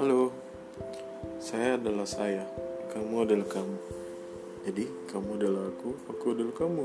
Halo, saya adalah saya, kamu adalah kamu. Jadi, kamu adalah aku, aku adalah kamu.